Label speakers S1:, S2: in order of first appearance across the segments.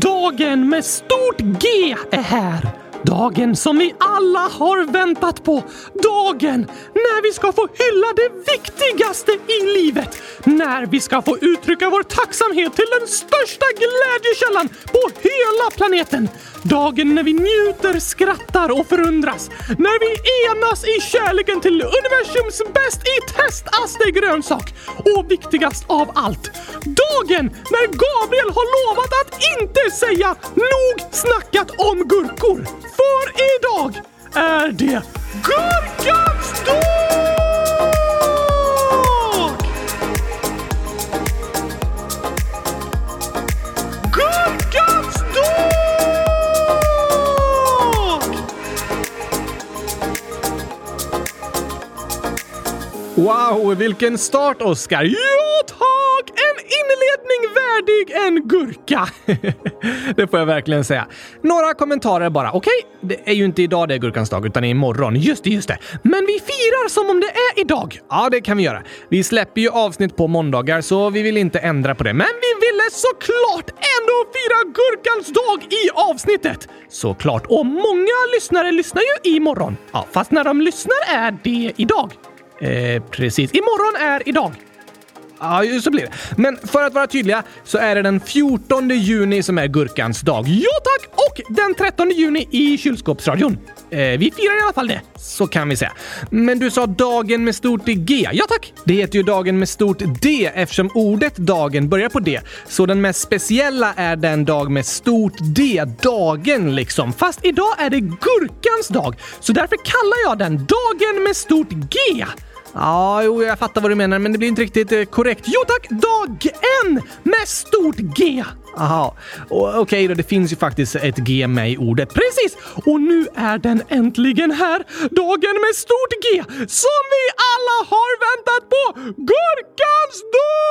S1: Dagen med stort G är här. Dagen som vi alla har väntat på. Dagen när vi ska få hylla det viktigaste i livet. När vi ska få uttrycka vår tacksamhet till den största glädjekällan på hela planeten. Dagen när vi njuter, skrattar och förundras. När vi enas i kärleken till universums bäst i testaste grönsak. Och viktigast av allt, dagen när Gabriel har lovat att inte säga nog snackat om gurkor. För idag är det Gurkans dag! Gurkans dag! Wow, vilken start Oskar! Ja tack! Inledning värdig en gurka! det får jag verkligen säga. Några kommentarer bara. Okej, det är ju inte idag det är gurkans dag, utan imorgon. Just det, just det. Men vi firar som om det är idag. Ja, det kan vi göra. Vi släpper ju avsnitt på måndagar, så vi vill inte ändra på det. Men vi ville såklart ändå fira gurkans dag i avsnittet! Såklart. Och många lyssnare lyssnar ju imorgon. Ja, fast när de lyssnar är det idag. Eh, precis. Imorgon är idag. Ja, så blir det. Men för att vara tydliga så är det den 14 juni som är gurkans dag. Ja tack! Och den 13 juni i kylskåpsradion. Eh, vi firar i alla fall det. Så kan vi säga. Men du sa dagen med stort G. Ja tack! Det heter ju dagen med stort D eftersom ordet dagen börjar på D. Så den mest speciella är den dag med stort D. Dagen liksom. Fast idag är det gurkans dag. Så därför kallar jag den dagen med stort G. Ja, jo, jag fattar vad du menar, men det blir inte riktigt eh, korrekt. Jo tack, dagen med stort G! Aha, okej okay då, det finns ju faktiskt ett G med i ordet. Precis! Och nu är den äntligen här! Dagen med stort G som vi alla har väntat på! Gurkans dag!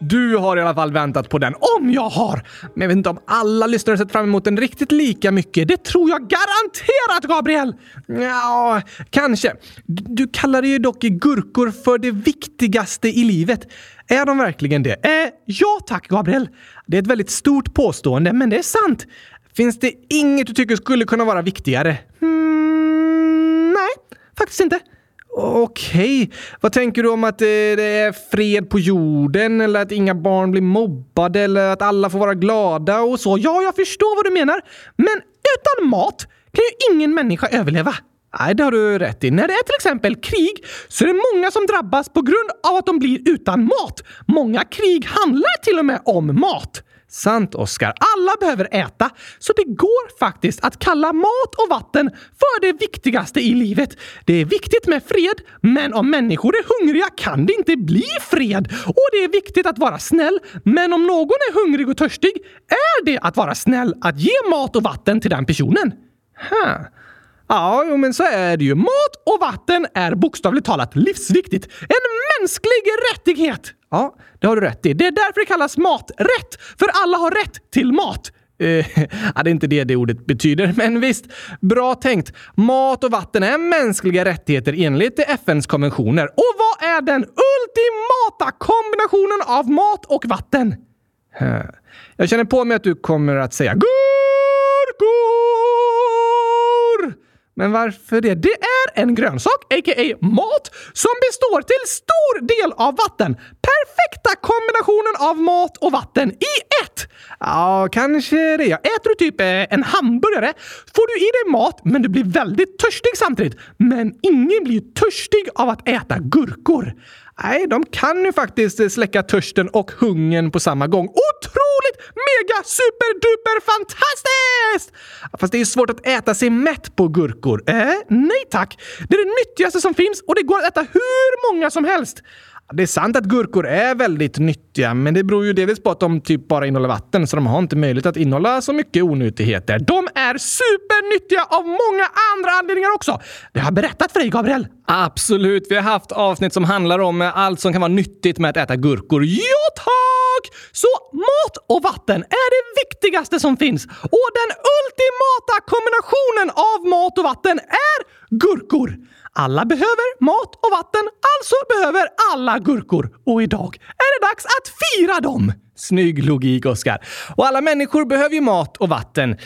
S1: Du har i alla fall väntat på den, om jag har! Men jag vet inte om alla lyssnare sett fram emot den riktigt lika mycket. Det tror jag garanterat, Gabriel! Ja, kanske. Du kallar ju dock gurkor för det viktigaste i livet. Är de verkligen det? Eh, ja tack, Gabriel. Det är ett väldigt stort påstående, men det är sant. Finns det inget du tycker skulle kunna vara viktigare? Mm, nej, faktiskt inte. Okej, okay. vad tänker du om att eh, det är fred på jorden eller att inga barn blir mobbade eller att alla får vara glada och så? Ja, jag förstår vad du menar. Men utan mat kan ju ingen människa överleva. Nej, det har du rätt i. När det är till exempel krig så är det många som drabbas på grund av att de blir utan mat. Många krig handlar till och med om mat. Sant, Oskar. Alla behöver äta, så det går faktiskt att kalla mat och vatten för det viktigaste i livet. Det är viktigt med fred, men om människor är hungriga kan det inte bli fred. Och det är viktigt att vara snäll, men om någon är hungrig och törstig är det att vara snäll att ge mat och vatten till den personen. Huh. Ja, jo, men så är det ju. Mat och vatten är bokstavligt talat livsviktigt. En mänsklig rättighet! Ja, det har du rätt i. Det är därför det kallas maträtt. För alla har rätt till mat. Uh, ja, det är inte det det ordet betyder, men visst. Bra tänkt. Mat och vatten är mänskliga rättigheter enligt FNs konventioner. Och vad är den ultimata kombinationen av mat och vatten? Uh, jag känner på mig att du kommer att säga gurkor! Men varför det? Det är en grönsak, a.k.a. mat, som består till stor del av vatten. Perfekta kombinationen av mat och vatten i ett! Ja, kanske det. Äter du typ eh, en hamburgare får du i dig mat, men du blir väldigt törstig samtidigt. Men ingen blir törstig av att äta gurkor. Nej, de kan ju faktiskt eh, släcka törsten och hungern på samma gång. Otroligt mega superduper fantastiskt! Fast det är svårt att äta sig mätt på gurkor. Eh, nej tack. Det är det nyttigaste som finns och det går att äta hur många som helst. Det är sant att gurkor är väldigt nyttiga, men det beror ju delvis på att de typ bara innehåller vatten, så de har inte möjlighet att innehålla så mycket onyttigheter. De är supernyttiga av många andra anledningar också. Det har jag berättat för dig, Gabriel. Absolut. Vi har haft avsnitt som handlar om allt som kan vara nyttigt med att äta gurkor. Ja, tack! Så mat och vatten är det viktigaste som finns. Och den ultimata kombinationen av mat och vatten är gurkor. Alla behöver mat och vatten, alltså behöver alla gurkor. Och idag är det dags att fira dem! Snygg logik, Oskar. Och alla människor behöver ju mat och vatten.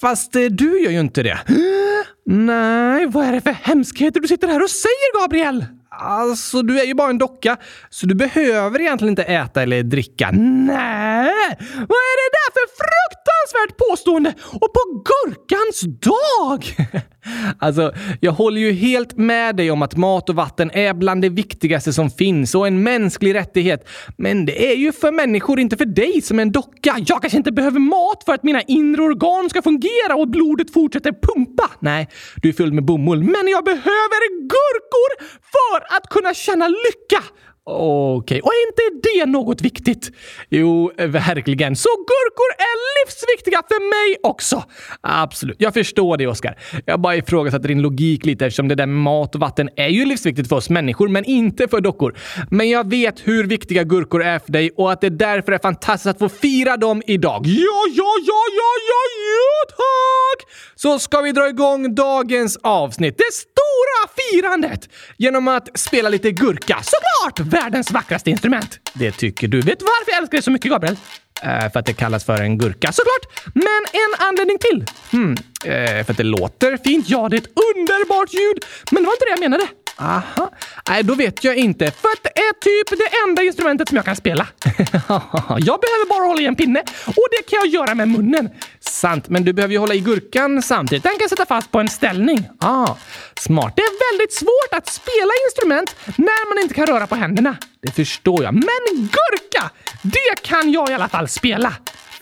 S1: Fast eh, du gör ju inte det. Nej, vad är det för hemskheter du sitter här och säger, Gabriel? Alltså, du är ju bara en docka, så du behöver egentligen inte äta eller dricka. Nej! Vad är det där för fruktansvärt påstående? Och på gurkans dag! alltså, jag håller ju helt med dig om att mat och vatten är bland det viktigaste som finns och en mänsklig rättighet. Men det är ju för människor, inte för dig som är en docka. Jag kanske inte behöver mat för att mina inre organ ska fungera och blodet fortsätter pumpa. Nej, du är full med bomull. Men jag behöver gurkor för för att kunna känna lycka! Okej, okay. och är inte det något viktigt? Jo, verkligen. Så gurkor är livsviktiga för mig också! Absolut, jag förstår det Oskar. Jag bara ifrågasätter din logik lite eftersom det där med mat och vatten är ju livsviktigt för oss människor, men inte för dockor. Men jag vet hur viktiga gurkor är för dig och att det därför är fantastiskt att få fira dem idag. Ja, ja, ja, ja, ja, ja, tack! Så ska vi dra igång dagens avsnitt. Det stora firandet! Genom att spela lite gurka. Såklart! Världens vackraste instrument. Det tycker du. Vet du varför jag älskar det så mycket, Gabriel? Uh, för att det kallas för en gurka, såklart! Men en anledning till. Hmm. Uh, för att det låter fint. Ja, det är ett underbart ljud. Men det var inte det jag menade. Aha. Nej, då vet jag inte. För det är typ det enda instrumentet som jag kan spela. jag behöver bara hålla i en pinne och det kan jag göra med munnen. Sant, men du behöver ju hålla i gurkan samtidigt. Den kan sätta fast på en ställning. Ah, smart. Det är väldigt svårt att spela instrument när man inte kan röra på händerna. Det förstår jag. Men gurka, det kan jag i alla fall spela.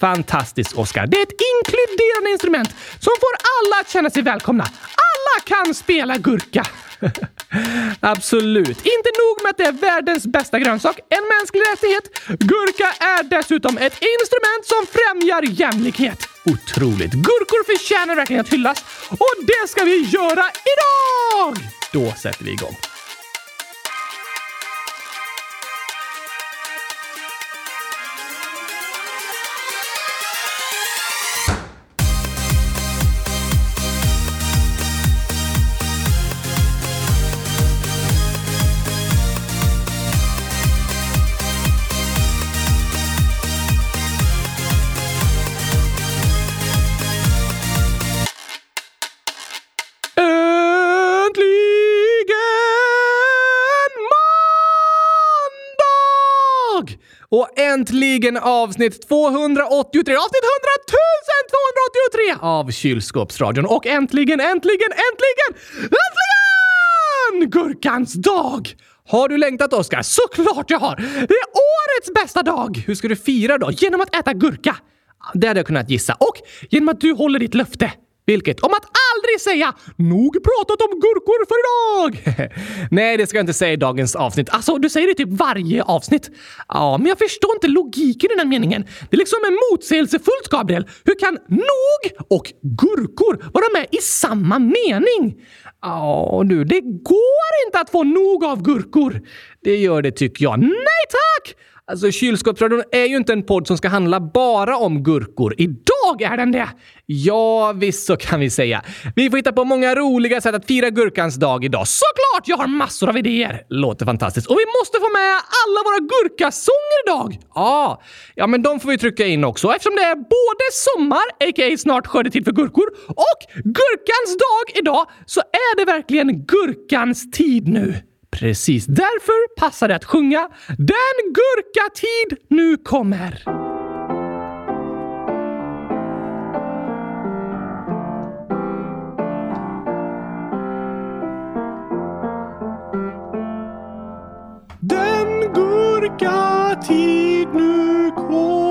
S1: Fantastiskt, Oskar. Det är ett inkluderande instrument som får alla att känna sig välkomna. Alla kan spela gurka. Absolut. Inte nog med att det är världens bästa grönsak, en mänsklig rättighet. Gurka är dessutom ett instrument som främjar jämlikhet. Otroligt. Gurkor förtjänar verkligen att hyllas och det ska vi göra idag! Då sätter vi igång. Äntligen avsnitt 283, avsnitt 100 283 av Kylskåpsradion. Och äntligen, äntligen, äntligen, äntligen! Gurkans dag! Har du längtat, Oskar? Såklart jag har! Det är årets bästa dag! Hur ska du fira då? Genom att äta gurka? Det hade jag kunnat gissa. Och genom att du håller ditt löfte. Vilket? Om att aldrig säga “Nog pratat om gurkor för idag!” Nej, det ska jag inte säga i dagens avsnitt. Alltså, du säger det typ varje avsnitt. Ja, men jag förstår inte logiken i den meningen. Det är liksom en motsägelsefullt, Gabriel. Hur kan nog och gurkor vara med i samma mening? Ja, du, det går inte att få nog av gurkor. Det gör det, tycker jag. Nej tack! Alltså, Kylskåpsradion är ju inte en podd som ska handla bara om gurkor. Idag är den det! Ja, visst så kan vi säga. Vi får hitta på många roliga sätt att fira gurkans dag idag. Såklart! Jag har massor av idéer! Låter fantastiskt. Och vi måste få med alla våra gurkasånger idag! Ja, ja men de får vi trycka in också. Eftersom det är både sommar, a.k.a. snart skördetid för gurkor, och gurkans dag idag så är det verkligen gurkans tid nu. Precis därför passar det att sjunga “Den gurkatid nu kommer”. Den gurkatid nu kommer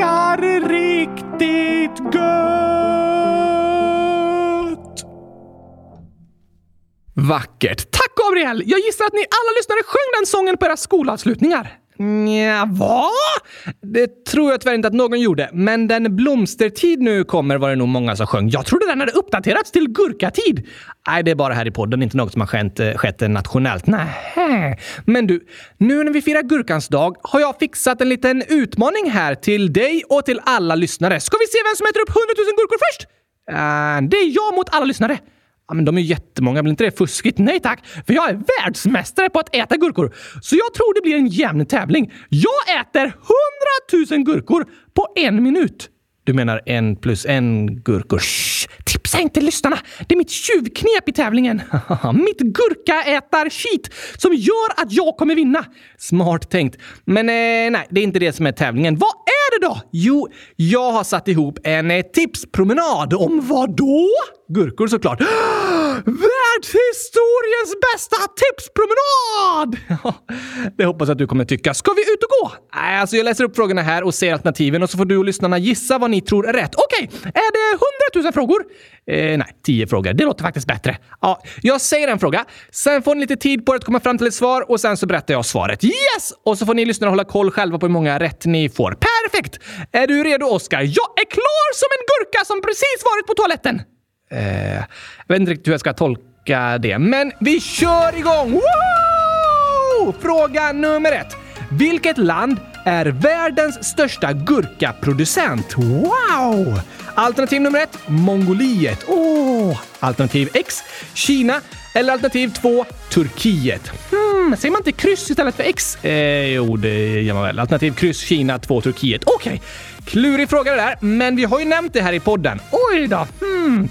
S1: smakar riktigt gött! Vackert. Tack Gabriel! Jag gissar att ni alla lyssnare sjöng den sången på era skolavslutningar. Nja, va? Det tror jag tyvärr inte att någon gjorde, men den blomstertid nu kommer var det nog många som sjöng. Jag trodde den hade uppdaterats till gurkatid. Nej, det är bara här i podden, inte något som har skett, eh, skett nationellt. Nej. Men du, nu när vi firar gurkans dag har jag fixat en liten utmaning här till dig och till alla lyssnare. Ska vi se vem som äter upp 100 000 gurkor först? Uh, det är jag mot alla lyssnare. Ja, men de är jättemånga. Blir inte det fuskigt? Nej tack, för jag är världsmästare på att äta gurkor. Så jag tror det blir en jämn tävling. Jag äter 100 000 gurkor på en minut. Du menar en plus en gurkor? Shh, tipsa inte lyssnarna! Det är mitt tjuvknep i tävlingen. mitt gurkaätar-cheat som gör att jag kommer vinna. Smart tänkt. Men eh, nej, det är inte det som är tävlingen. Vad då? Jo, jag har satt ihop en eh, tipspromenad. Om vad då? Gurkor såklart. Världshistoriens bästa tipspromenad! det hoppas jag att du kommer tycka. Ska vi ut och gå? Alltså, jag läser upp frågorna här och ser alternativen och så får du och lyssnarna gissa vad ni tror är rätt. Okej, okay. är det 100 000 frågor? Eh, nej, 10 frågor. Det låter faktiskt bättre. Ja, jag säger en fråga. Sen får ni lite tid på er att komma fram till ett svar och sen så berättar jag svaret. Yes! Och så får ni lyssnare hålla koll själva på hur många rätt ni får. Perfekt! Är du redo, Oskar? Jag är klar som en gurka som precis varit på toaletten! Eh, jag vet inte riktigt hur jag ska tolka det, men vi kör igång! Woo! Fråga nummer ett. Vilket land är världens största gurkaproducent? Wow! Alternativ nummer ett, Mongoliet. Oh. Alternativ X, Kina. Eller alternativ två, Turkiet. Hmm, säger man inte kryss istället för X? Eh, jo, det gör man väl. Alternativ kryss, Kina, två, Turkiet. Okej, okay. klurig fråga det där, men vi har ju nämnt det här i podden. Oj då. Hmm.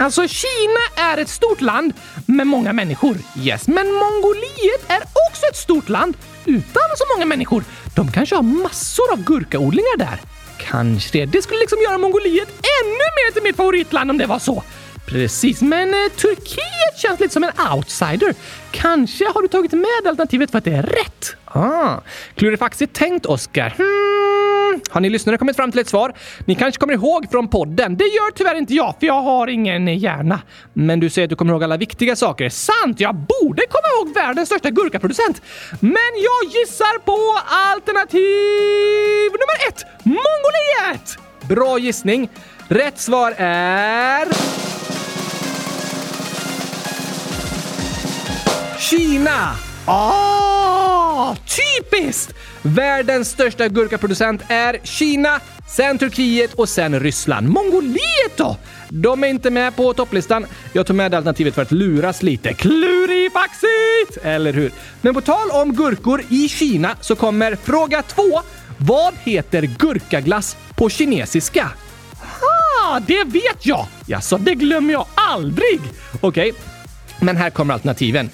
S1: Alltså, Kina är ett stort land med många människor. Yes, men Mongoliet är också ett stort land utan så många människor. De kanske har massor av gurkaodlingar där. Kanske det. Det skulle liksom göra Mongoliet ännu mer till mitt favoritland om det var så. Precis, men eh, Turkiet känns lite som en outsider. Kanske har du tagit med alternativet för att det är rätt? Ah, klurifaxigt tänkt, Oskar. Hmm. Har ni lyssnare kommit fram till ett svar? Ni kanske kommer ihåg från podden? Det gör tyvärr inte jag, för jag har ingen hjärna. Men du säger att du kommer ihåg alla viktiga saker. Sant! Jag borde komma ihåg världens största gurkaproducent. Men jag gissar på alternativ nummer ett! Mongoliet! Bra gissning. Rätt svar är... Kina! Ah, typiskt! Världens största gurkaproducent är Kina, sen Turkiet och sen Ryssland. Mongoliet då? De är inte med på topplistan. Jag tog med alternativet för att luras lite. Klurifaxigt! Eller hur? Men på tal om gurkor i Kina så kommer fråga två. Vad heter gurkaglass på kinesiska? Ha, det vet jag! Jaså, det glömmer jag aldrig! Okej, okay. men här kommer alternativen.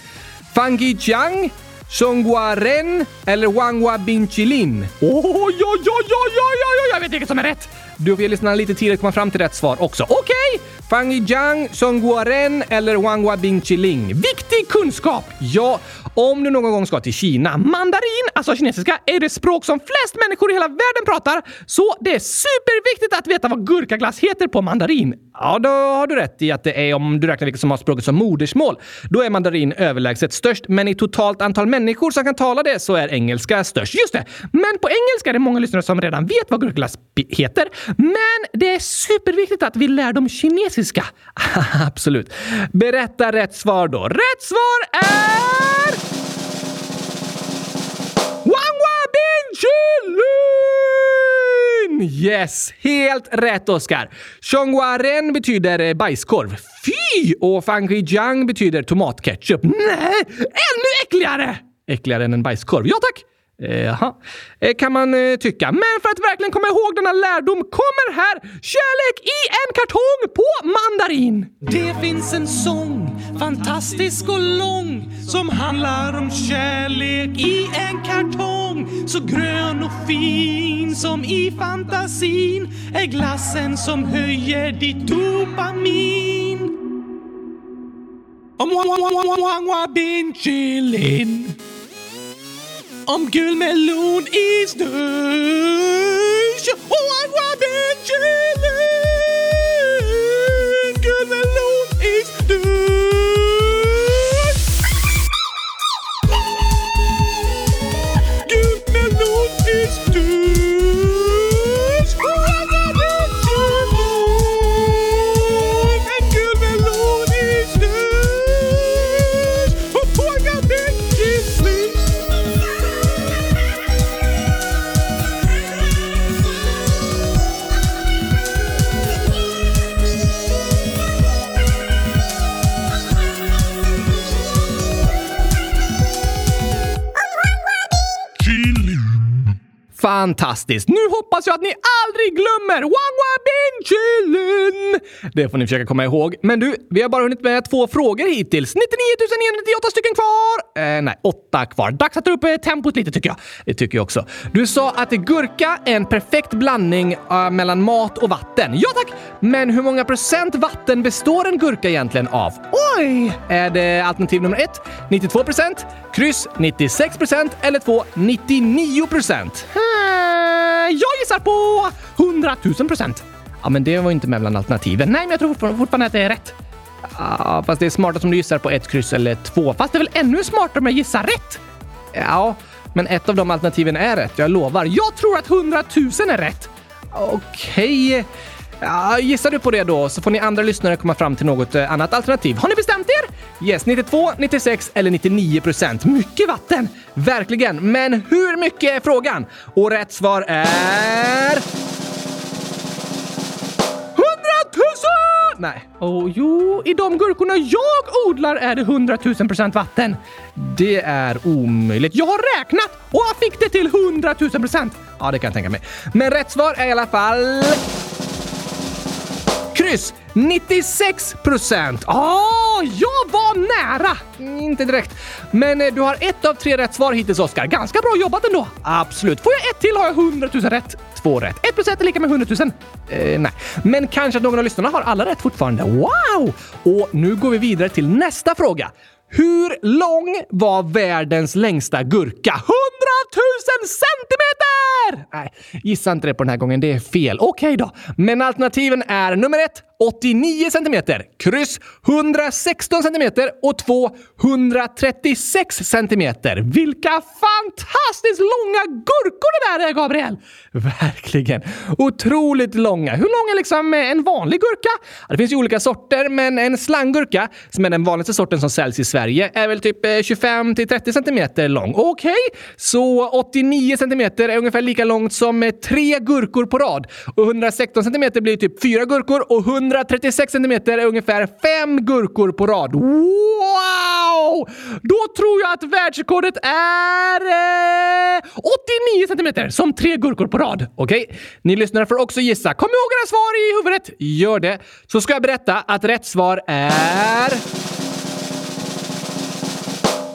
S1: Fangijiang, Songguaren eller Wanghua Binchilin? Oj, oj, oj, oj, oj, oj, jag vet vilket som är rätt! Du får ge lyssnarna lite tid att komma fram till rätt svar också. Okej! Okay. Fangijiang, Songguaren eller Wanghua Binchiling. Viktig kunskap! Ja, om du någon gång ska till Kina. Mandarin, alltså kinesiska, är det språk som flest människor i hela världen pratar. Så det är superviktigt att veta vad gurkaglass heter på mandarin. Ja, då har du rätt i att det är om du räknar vilka som har språket som modersmål. Då är mandarin överlägset störst, men i totalt antal människor som kan tala det så är engelska störst. Just det! Men på engelska är det många lyssnare som redan vet vad gurkaglass heter. Men det är superviktigt att vi lär dem kinesiska. Absolut. Berätta rätt svar då. Rätt svar är... Wangwa Chilin! Yes, helt rätt Oskar. Chongguaren betyder eh, bajskorv. Fy! Och Fangjiang betyder tomatketchup. Nej, ännu äckligare! Äckligare än en bajskorv. Ja tack! Eh, Jaha, eh, kan man eh, tycka. Men för att verkligen komma ihåg denna lärdom kommer här kärlek i en kartong på mandarin.
S2: Det finns en sång, fantastisk och lång, som handlar om kärlek i en kartong. Så grön och fin som i fantasin är glassen som höjer ditt dopamin. Om bin chillin om gul melon i snö. Och agua
S1: Fantastiskt! Nu hoppas jag att ni aldrig glömmer Wangwa Bin Det får ni försöka komma ihåg. Men du, vi har bara hunnit med två frågor hittills. 99 998 stycken kvar! Eh, nej, åtta kvar. Dags att dra upp eh, tempot lite tycker jag. Det tycker jag också. Du sa att gurka är en perfekt blandning uh, mellan mat och vatten. Ja tack! Men hur många procent vatten består en gurka egentligen av? Oj! Är det alternativ nummer ett 92 procent, kryss 96 procent eller två 99 procent? Hmm. Eh, jag gissar på 100 000 procent. Ja, men det var inte med bland alternativen. Nej, men jag tror fortfarande att det är rätt. Ja, fast det är smartast om du gissar på ett kryss eller två. Fast det är väl ännu smartare om jag gissar rätt? Ja, men ett av de alternativen är rätt. Jag lovar. Jag tror att 100 000 är rätt. Okej. Okay. Ja, gissar du på det då så får ni andra lyssnare komma fram till något eh, annat alternativ. Har ni bestämt er? Yes, 92, 96 eller 99 procent. Mycket vatten! Verkligen. Men hur mycket är frågan? Och rätt svar är... 100 000! Nej. Oh, jo, i de gurkorna jag odlar är det 100 000 procent vatten. Det är omöjligt. Jag har räknat och jag fick det till 100 000 procent. Ja, det kan jag tänka mig. Men rätt svar är i alla fall... Kryss! 96 procent! Ah, jag var nära! Inte direkt. Men eh, du har ett av tre rätt svar hittills, Oskar. Ganska bra jobbat ändå. Absolut. Får jag ett till har jag 100 000 rätt. Två rätt. Ett plus ett är lika med 100 000. Eh, nej, men kanske att någon av lyssnarna har alla rätt fortfarande. Wow! Och nu går vi vidare till nästa fråga. Hur lång var världens längsta gurka? 100 000 centimeter! Nej, gissa inte det på den här gången. Det är fel. Okej okay då. Men alternativen är nummer ett 89 cm, kryss 116 cm och 2 136 cm. Vilka fantastiskt långa gurkor det där är, Gabriel! Verkligen. Otroligt långa. Hur lång är liksom en vanlig gurka? Det finns ju olika sorter, men en slanggurka, som är den vanligaste sorten som säljs i Sverige, är väl typ 25 30 cm lång. Okej, okay. så 89 cm är ungefär lika långt som eh, tre gurkor på rad. Och 116 cm blir typ fyra gurkor och 136 centimeter är ungefär fem gurkor på rad. Wow! Då tror jag att världsrekordet är eh, 89 centimeter som tre gurkor på rad. Okej, okay. ni lyssnare får också gissa. Kom ihåg era svar i huvudet. Gör det. Så ska jag berätta att rätt svar är...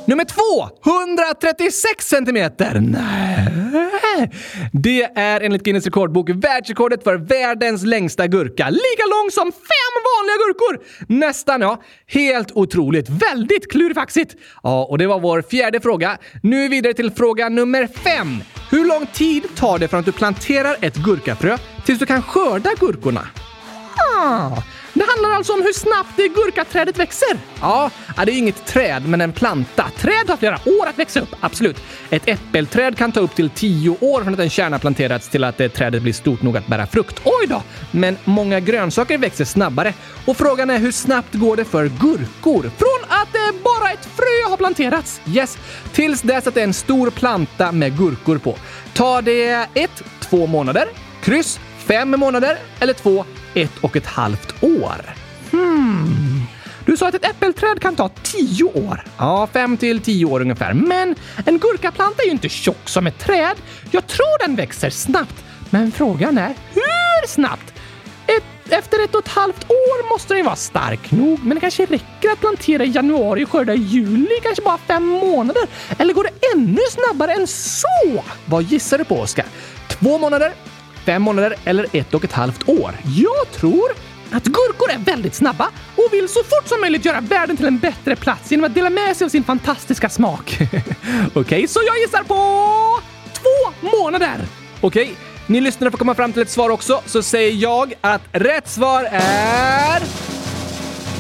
S1: Nummer två! 136 centimeter. Nej. Det är enligt Guinness rekordbok världsrekordet för världens längsta gurka. Lika lång som fem vanliga gurkor! Nästan, ja. Helt otroligt. Väldigt klurifaxigt. Ja, och det var vår fjärde fråga. Nu vidare till fråga nummer fem. Hur lång tid tar det från att du planterar ett gurkafrö tills du kan skörda gurkorna? Ah. Det handlar alltså om hur snabbt det gurkaträdet växer. Ja, det är inget träd, men en planta. Träd har flera år att växa upp, absolut. Ett äppelträd kan ta upp till tio år från att en kärna planterats till att eh, trädet blir stort nog att bära frukt. Oj då! Men många grönsaker växer snabbare. Och frågan är hur snabbt går det för gurkor? Från att eh, bara ett frö har planterats, yes, tills dess att det är en stor planta med gurkor på. Tar det ett, två månader, kryss, fem månader eller två, ett och ett halvt år. Hmm. Du sa att ett äppelträd kan ta tio år. Ja, fem till tio år ungefär. Men en gurkaplanta är ju inte tjock som ett träd. Jag tror den växer snabbt. Men frågan är hur snabbt? Ett, efter ett och ett halvt år måste den vara stark nog, men det kanske räcker att plantera i januari och skörda i juli, kanske bara fem månader. Eller går det ännu snabbare än så? Vad gissar du på, Oskar? Två månader, fem månader eller ett och ett halvt år. Jag tror att gurkor är väldigt snabba och vill så fort som möjligt göra världen till en bättre plats genom att dela med sig av sin fantastiska smak. Okej, okay, så jag gissar på två månader. Okej, okay, ni lyssnare får komma fram till ett svar också, så säger jag att rätt svar är...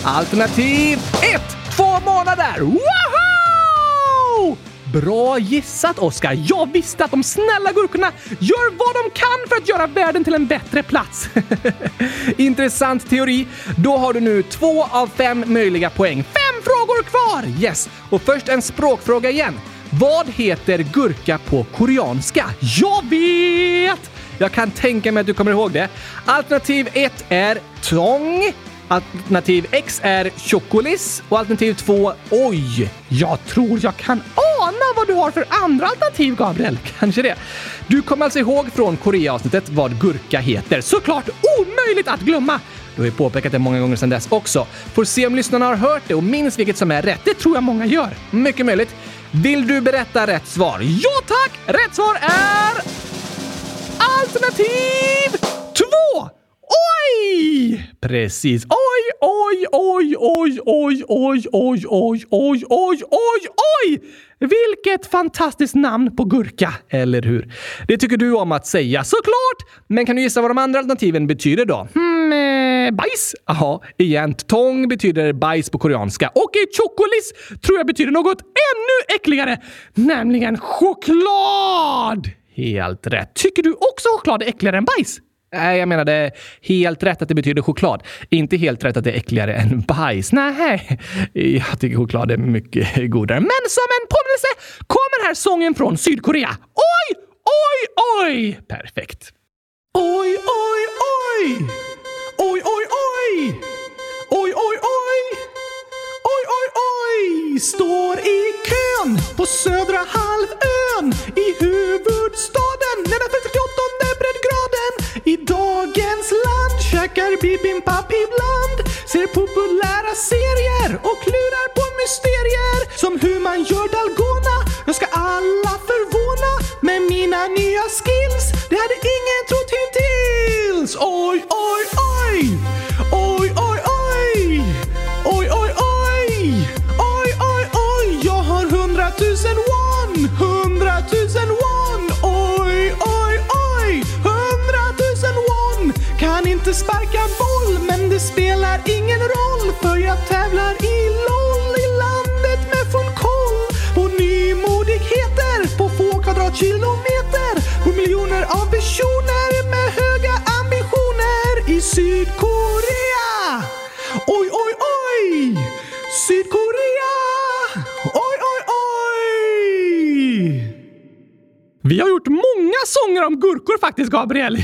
S1: Alternativ 1. Två månader! Woho! Bra gissat, Oskar! Jag visste att de snälla gurkorna gör vad de kan för att göra världen till en bättre plats. Intressant teori. Då har du nu två av fem möjliga poäng. Fem frågor kvar! Yes! Och först en språkfråga igen. Vad heter gurka på koreanska? Jag vet! Jag kan tänka mig att du kommer ihåg det. Alternativ 1 är tång. Alternativ X är Chocolis och alternativ 2 oj. Jag tror jag kan ana vad du har för andra alternativ, Gabriel. Kanske det. Du kommer alltså ihåg från Korea-avsnittet vad gurka heter. Såklart omöjligt att glömma! Du har ju påpekat det många gånger sedan dess också. Får se om lyssnarna har hört det och minns vilket som är rätt. Det tror jag många gör. Mycket möjligt. Vill du berätta rätt svar? Ja tack! Rätt svar är... Alternativ 2! Oj! Precis. Oj, oj, oj, oj, oj, oj, oj, oj, oj, oj, oj, oj! Vilket fantastiskt namn på gurka, eller hur? Det tycker du om att säga, såklart! Men kan du gissa vad de andra alternativen betyder då? Hmm, eh, bajs? Ja, igen. Tong betyder bajs på koreanska och chokolis tror jag betyder något ännu äckligare, nämligen choklad! Helt rätt. Tycker du också choklad är äckligare än bajs? Nej, jag menade helt rätt att det betyder choklad. Inte helt rätt att det är äckligare än bajs. Nej, jag tycker choklad är mycket godare. Men som en påminnelse kommer här sången från Sydkorea. Oj, oj, oj! Perfekt. Oj, oj, oj! Oj, oj, oj! Oj, oj, oj! Oj, oj, oj! Står i kön på södra halvön i huvudstaden nedanför 38 breddgraden. I dagens land käkar bibimbap ibland. Ser populära serier och klurar på mysterier. Som hur man gör dalgona. Jag ska alla förvåna med mina nya skills. Det hade ingen trott hittills. Oj, oj, oj! Oj, oj, oj! Sparka boll, men det spelar ingen roll för jag tävlar i LOL i landet med full koll på nymodigheter på få kvadratkilometer på miljoner av personer med höga ambitioner i Sydkorea! Oj, oj, oj! Sydkorea! Vi har gjort många sånger om gurkor faktiskt, Gabriel.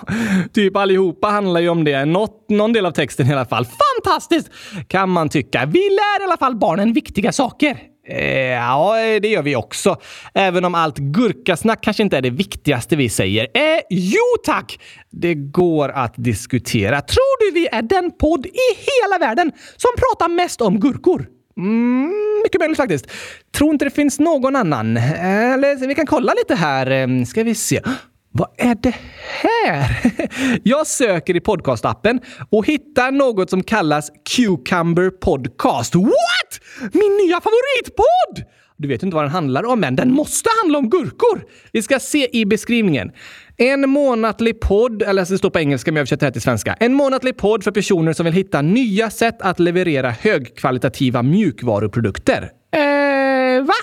S1: typ allihopa handlar ju om det. Något, någon del av texten i alla fall. Fantastiskt! Kan man tycka. Vi lär i alla fall barnen viktiga saker. Eh, ja, det gör vi också. Även om allt gurkasnack kanske inte är det viktigaste vi säger. Eh, jo tack! Det går att diskutera. Tror du vi är den podd i hela världen som pratar mest om gurkor? Mm, mycket möjligt faktiskt. Tror inte det finns någon annan. Eh, Eller vi kan kolla lite här. Eh, ska vi se. Vad är det här? Jag söker i podcastappen och hittar något som kallas Cucumber Podcast. What? Min nya favoritpodd! Du vet inte vad den handlar om än. Den måste handla om gurkor! Vi ska se i beskrivningen. En månatlig podd, eller det står på engelska men jag översätter det här till svenska. En månatlig podd för personer som vill hitta nya sätt att leverera högkvalitativa mjukvaruprodukter. Eh, va?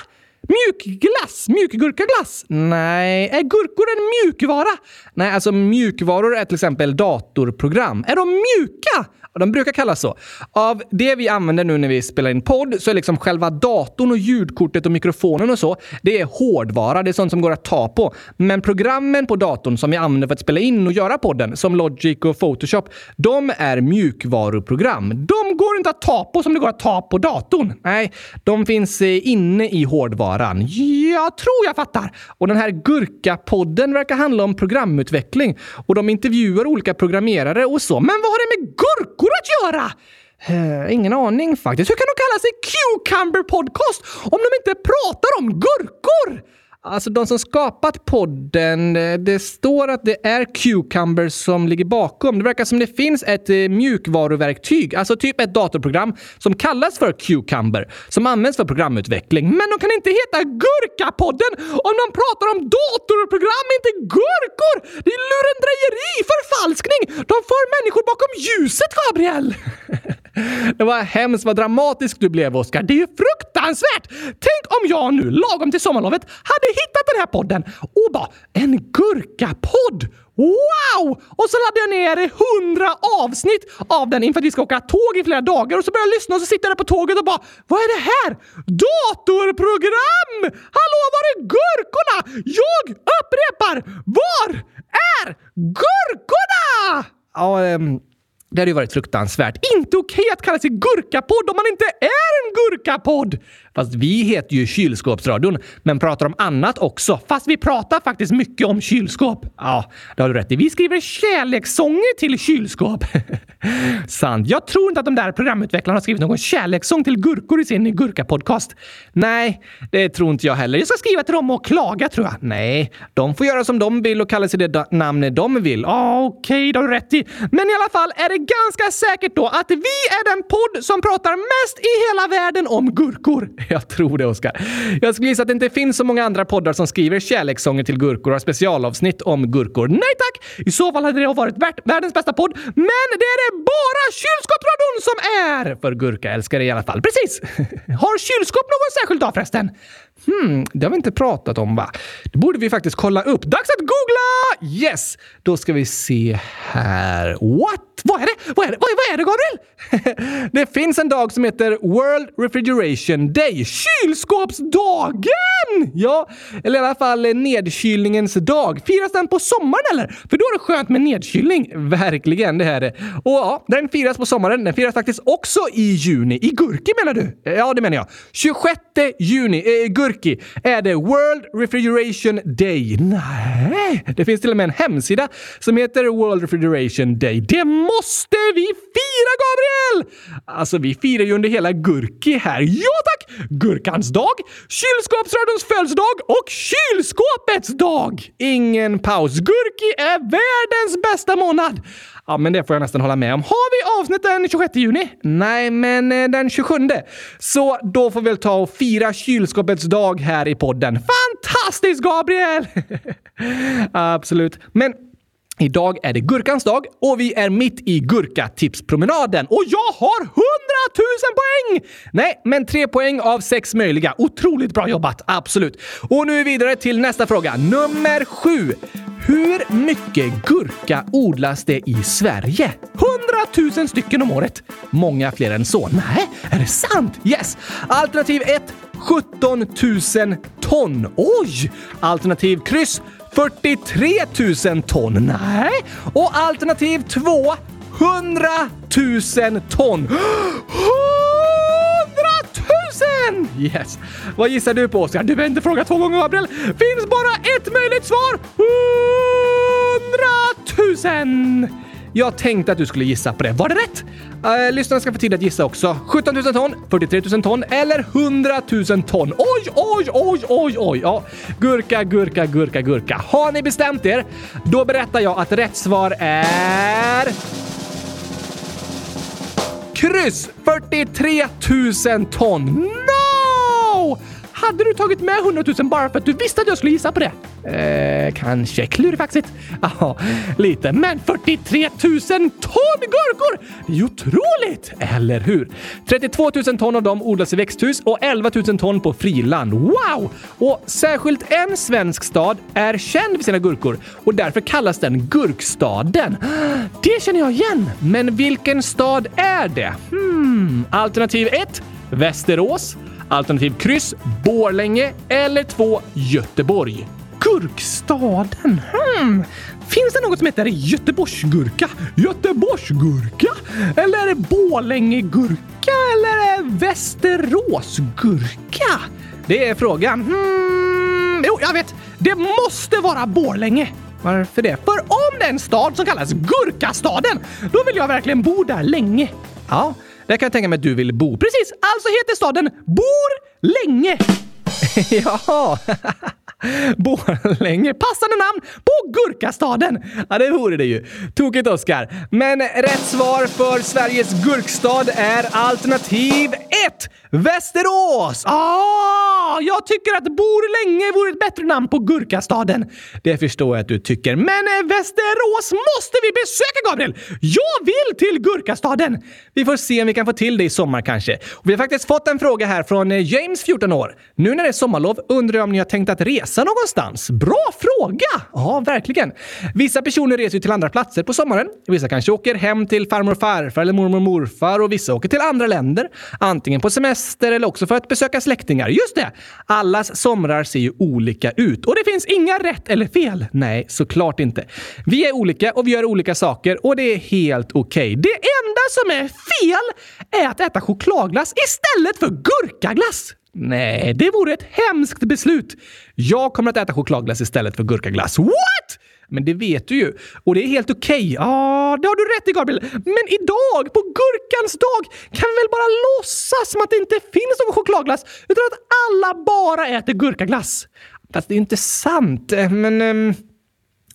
S1: Mjukglass? Mjukgurkaglass? Nej. Är gurkor en mjukvara? Nej, alltså mjukvaror är till exempel datorprogram. Är de mjuka? De brukar kallas så. Av det vi använder nu när vi spelar in podd så är liksom själva datorn och ljudkortet och mikrofonen och så, det är hårdvara. Det är sånt som går att ta på. Men programmen på datorn som vi använder för att spela in och göra podden, som Logic och Photoshop, de är mjukvaruprogram. De går inte att ta på som det går att ta på datorn. Nej, de finns eh, inne i hårdvaran. Jag tror jag fattar. Och den här Gurka-podden verkar handla om programutveckling och de intervjuar olika programmerare och så. Men vad har det med gurkor att göra? Uh, ingen aning faktiskt. Hur kan de kalla sig Cucumber Podcast om de inte pratar om gurkor? Alltså de som skapat podden, eh, det står att det är Cucumber som ligger bakom. Det verkar som det finns ett eh, mjukvaruverktyg, alltså typ ett datorprogram som kallas för Cucumber, som används för programutveckling. Men de kan inte heta Gurkapodden om de pratar om datorprogram, inte gurkor! Det är lurendrejeri, förfalskning! De för människor bakom ljuset, Gabriel! Det var hemskt vad dramatisk du blev, Oskar. Det är ju fruktansvärt! Tänk om jag nu, lagom till sommarlovet, hade hittat den här podden och bara en gurkapodd! Wow! Och så laddade jag ner hundra avsnitt av den inför att vi ska åka tåg i flera dagar och så började jag lyssna och så sitter jag där på tåget och bara Vad är det här? Datorprogram! Hallå, var är gurkorna? Jag upprepar! Var är gurkorna? Ja, um... Det hade ju varit fruktansvärt. Inte okej att kalla sig gurkapodd om man inte är en gurkapodd! Fast vi heter ju Kylskåpsradion, men pratar om annat också. Fast vi pratar faktiskt mycket om kylskåp. Ja, det har du rätt i. Vi skriver kärlekssånger till kylskåp. Sant. Jag tror inte att de där programutvecklarna har skrivit någon kärlekssång till gurkor i sin gurkapodcast. Nej, det tror inte jag heller. Jag ska skriva till dem och klaga, tror jag. Nej, de får göra som de vill och kalla sig det namn de vill. Ja, okej, okay, det har du rätt i. Men i alla fall är det ganska säkert då att vi är den podd som pratar mest i hela världen om gurkor. Jag tror det, Oskar. Jag skulle gissa att det inte finns så många andra poddar som skriver kärlekssånger till gurkor och har specialavsnitt om gurkor. Nej tack! I så fall hade det varit världens bästa podd. Men det är det bara Kylskåpsradion som är! För gurkaälskare i alla fall. Precis! Har kylskåp någon särskild dag förresten? Hmm, det har vi inte pratat om va? Det borde vi faktiskt kolla upp. Dags att googla! Yes! Då ska vi se här. What? Vad är det? Vad är det, vad är, vad är det Gabriel? det finns en dag som heter World Refrigeration Day. Kylskåpsdagen! Ja, eller i alla fall nedkylningens dag. Firas den på sommaren eller? För då är det skönt med nedkylning. Verkligen, det är det. Och ja, den firas på sommaren. Den firas faktiskt också i juni. I Gurki menar du? Ja, det menar jag. 26 juni. Eh, Turkey är det World Refrigeration Day. Nej, det finns till och med en hemsida som heter World Refrigeration Day. Det måste vi fira, Gabriel! Alltså, vi firar ju under hela Gurki här. Ja tack! Gurkans dag, kylskåpsradions födelsedag och kylskåpets dag! Ingen paus. Gurki är världens bästa månad! Ja, men det får jag nästan hålla med om. Har vi avsnitt den 26 juni? Nej, men eh, den 27. Så då får vi väl ta och fira kylskåpets dag här i podden. Fantastiskt, Gabriel! Absolut. Men Idag är det gurkans dag och vi är mitt i gurkatipspromenaden. Och jag har 100 000 poäng! Nej, men tre poäng av sex möjliga. Otroligt bra jobbat, absolut. Och nu vidare till nästa fråga. Nummer sju. Hur mycket gurka odlas det i Sverige? 100 000 stycken om året. Många fler än så. Nej, är det sant? Yes! Alternativ 1. 17 000 ton. Oj! Alternativ kryss. 43 000 ton. Nej. Och alternativ 2. 100 000 ton. 100 000! Yes. Vad gissar du på, Oskar? Du behöver inte fråga två gånger, Gabriel. Finns bara ett möjligt svar. Hundratusen! Jag tänkte att du skulle gissa på det. Var det rätt? Eh, lyssnarna ska få tid att gissa också. 17 000 ton, 43 000 ton eller 100 000 ton. Oj, oj, oj, oj, oj. Ja, gurka, gurka, gurka, gurka. Har ni bestämt er? Då berättar jag att rätt svar är... Kryss! 43 000 ton. Hade du tagit med 100 000 bara för att du visste att jag skulle gissa på det? Eh, kanske klurifaxigt. Ja, lite. Men 43 000 ton gurkor! Det är ju otroligt! Eller hur? 32 000 ton av dem odlas i växthus och 11 000 ton på friland. Wow! Och särskilt en svensk stad är känd för sina gurkor och därför kallas den Gurkstaden. Det känner jag igen. Men vilken stad är det? Hmm. Alternativ 1. Västerås. Alternativ kryss, Borlänge eller 2 Göteborg. Gurkstaden? Hmm. Finns det något som heter Göteborgsgurka? Göteborgsgurka? Eller Borlängegurka? Eller Västeråsgurka? Det är frågan. Hmm. Jo, jag vet. Det måste vara Borlänge. Varför det? För om det är en stad som kallas Gurkastaden, då vill jag verkligen bo där länge. Ja, där kan jag tänka mig att du vill bo. Precis! Alltså heter staden Bor länge. Borlänge, passande namn på Gurkastaden! Ja, det vore det ju. Tokigt, Oskar. Men rätt svar för Sveriges gurkstad är alternativ 1. Västerås! Ah, jag tycker att Borlänge vore ett bättre namn på Gurkastaden. Det förstår jag att du tycker. Men eh, Västerås måste vi besöka, Gabriel! Jag vill till Gurkastaden! Vi får se om vi kan få till det i sommar kanske. Och vi har faktiskt fått en fråga här från eh, James, 14 år. Nu när det är sommarlov undrar jag om ni har tänkt att resa någonstans? Bra fråga! Ja, verkligen. Vissa personer reser ju till andra platser på sommaren. Vissa kanske åker hem till farmor och farfar eller mormor och morfar och vissa åker till andra länder. Antingen på semester eller också för att besöka släktingar. Just det! Allas somrar ser ju olika ut och det finns inga rätt eller fel. Nej, såklart inte. Vi är olika och vi gör olika saker och det är helt okej. Okay. Det enda som är fel är att äta chokladglass istället för gurkaglass. Nej, det vore ett hemskt beslut. Jag kommer att äta chokladglass istället för gurkaglass. What? Men det vet du ju. Och det är helt okej. Okay. Ja, det har du rätt i Gabriel. Men idag, på gurkans dag, kan vi väl bara låtsas som att det inte finns någon chokladglass utan att alla bara äter gurkaglass. Fast det är ju inte sant. Eh, men... Um...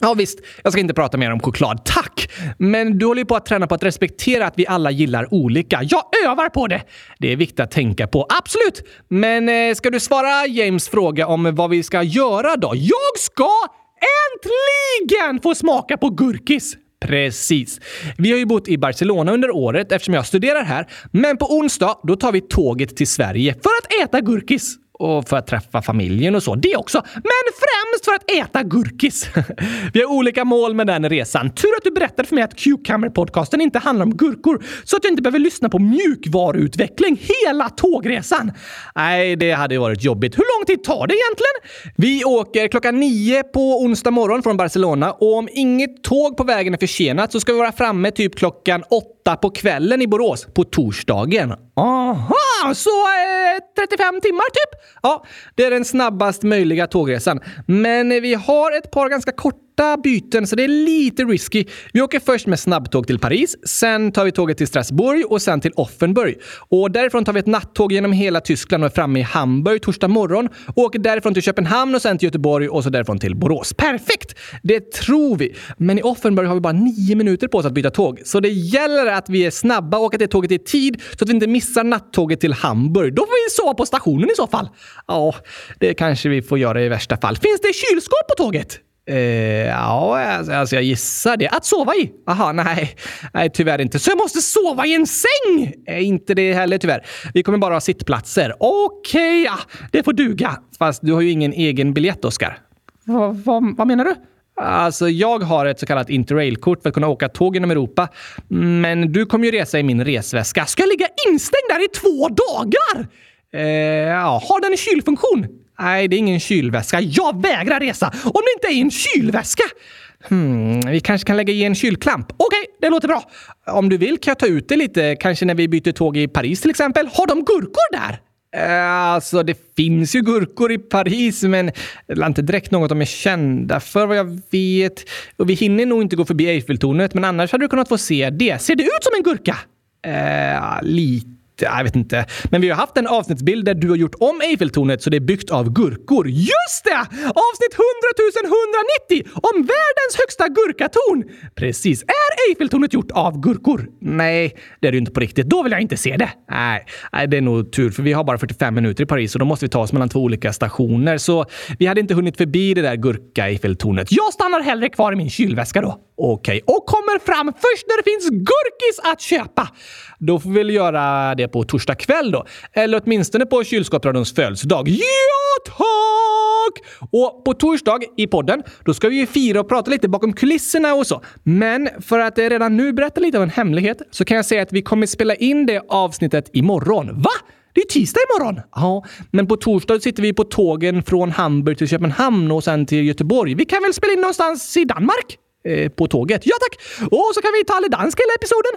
S1: Ja visst, jag ska inte prata mer om choklad. Tack! Men du håller ju på att träna på att respektera att vi alla gillar olika. Jag övar på det! Det är viktigt att tänka på. Absolut! Men eh, ska du svara James fråga om vad vi ska göra då? Jag ska äntligen få smaka på gurkis! Precis. Vi har ju bott i Barcelona under året eftersom jag studerar här. Men på onsdag, då tar vi tåget till Sverige för att äta gurkis och för att träffa familjen och så. Det också. Men främst för att äta gurkis. Vi har olika mål med den resan. Tur att du berättade för mig att Cucumber-podcasten inte handlar om gurkor så att jag inte behöver lyssna på mjukvaruutveckling hela tågresan. Nej, det hade varit jobbigt. Hur lång tid tar det egentligen? Vi åker klockan nio på onsdag morgon från Barcelona och om inget tåg på vägen är försenat så ska vi vara framme typ klockan åtta på kvällen i Borås på torsdagen. Aha, så eh, 35 timmar typ? Ja, det är den snabbast möjliga tågresan. Men eh, vi har ett par ganska korta korta byten, så det är lite risky. Vi åker först med snabbtåg till Paris, sen tar vi tåget till Strasbourg och sen till Offenburg. Och därifrån tar vi ett nattåg genom hela Tyskland och är framme i Hamburg torsdag morgon och åker därifrån till Köpenhamn och sen till Göteborg och så därifrån till Borås. Perfekt! Det tror vi. Men i Offenburg har vi bara nio minuter på oss att byta tåg, så det gäller att vi är snabba och åker till tåget i tid så att vi inte missar nattåget till Hamburg. Då får vi sova på stationen i så fall. Ja, det kanske vi får göra i värsta fall. Finns det kylskåp på tåget? Eh, ja, alltså, alltså jag gissar det. Att sova i? Aha, nej. Nej, tyvärr inte. Så jag måste sova i en säng? Eh, inte det heller tyvärr. Vi kommer bara ha sittplatser. Okej, okay, ja, det får duga. Fast du har ju ingen egen biljett, Oskar. Va, va, vad menar du? Alltså, jag har ett så kallat interrailkort för att kunna åka tåg genom Europa. Men du kommer ju resa i min resväska. Ska jag ligga instängd där i två dagar? Eh, ja, har den en kylfunktion? Nej, det är ingen kylväska. Jag vägrar resa om det inte är en kylväska! Hmm, vi kanske kan lägga i en kylklamp. Okej, okay, det låter bra. Om du vill kan jag ta ut det lite, kanske när vi byter tåg i Paris till exempel. Har de gurkor där? Eh, alltså, det finns ju gurkor i Paris, men det är inte direkt något de är kända för vad jag vet. Och vi hinner nog inte gå förbi Eiffeltornet, men annars hade du kunnat få se det. Ser det ut som en gurka? Eh, lite jag vet inte. Men vi har haft en avsnittsbild där du har gjort om Eiffeltornet så det är byggt av gurkor. Just det! Avsnitt 100 190 om världens högsta gurkatorn! Precis. Är Eiffeltornet gjort av gurkor? Nej, det är det ju inte på riktigt. Då vill jag inte se det. Nej, nej, det är nog tur för vi har bara 45 minuter i Paris och då måste vi ta oss mellan två olika stationer. Så vi hade inte hunnit förbi det där gurka-Eiffeltornet. Jag stannar hellre kvar i min kylväska då. Okej, okay. och kommer fram först när det finns gurkis att köpa. Då får vi väl göra det på torsdag kväll då. Eller åtminstone på kylskåpsradions födelsedag. Ja, tack! Och på torsdag i podden, då ska vi ju fira och prata lite bakom kulisserna och så. Men för att eh, redan nu berätta lite av en hemlighet så kan jag säga att vi kommer spela in det avsnittet imorgon. Va? Det är tisdag imorgon! Ja, men på torsdag sitter vi på tågen från Hamburg till Köpenhamn och sen till Göteborg. Vi kan väl spela in någonstans i Danmark? Eh, på tåget. Ja tack! Och så kan vi ta alle danska hela episoden.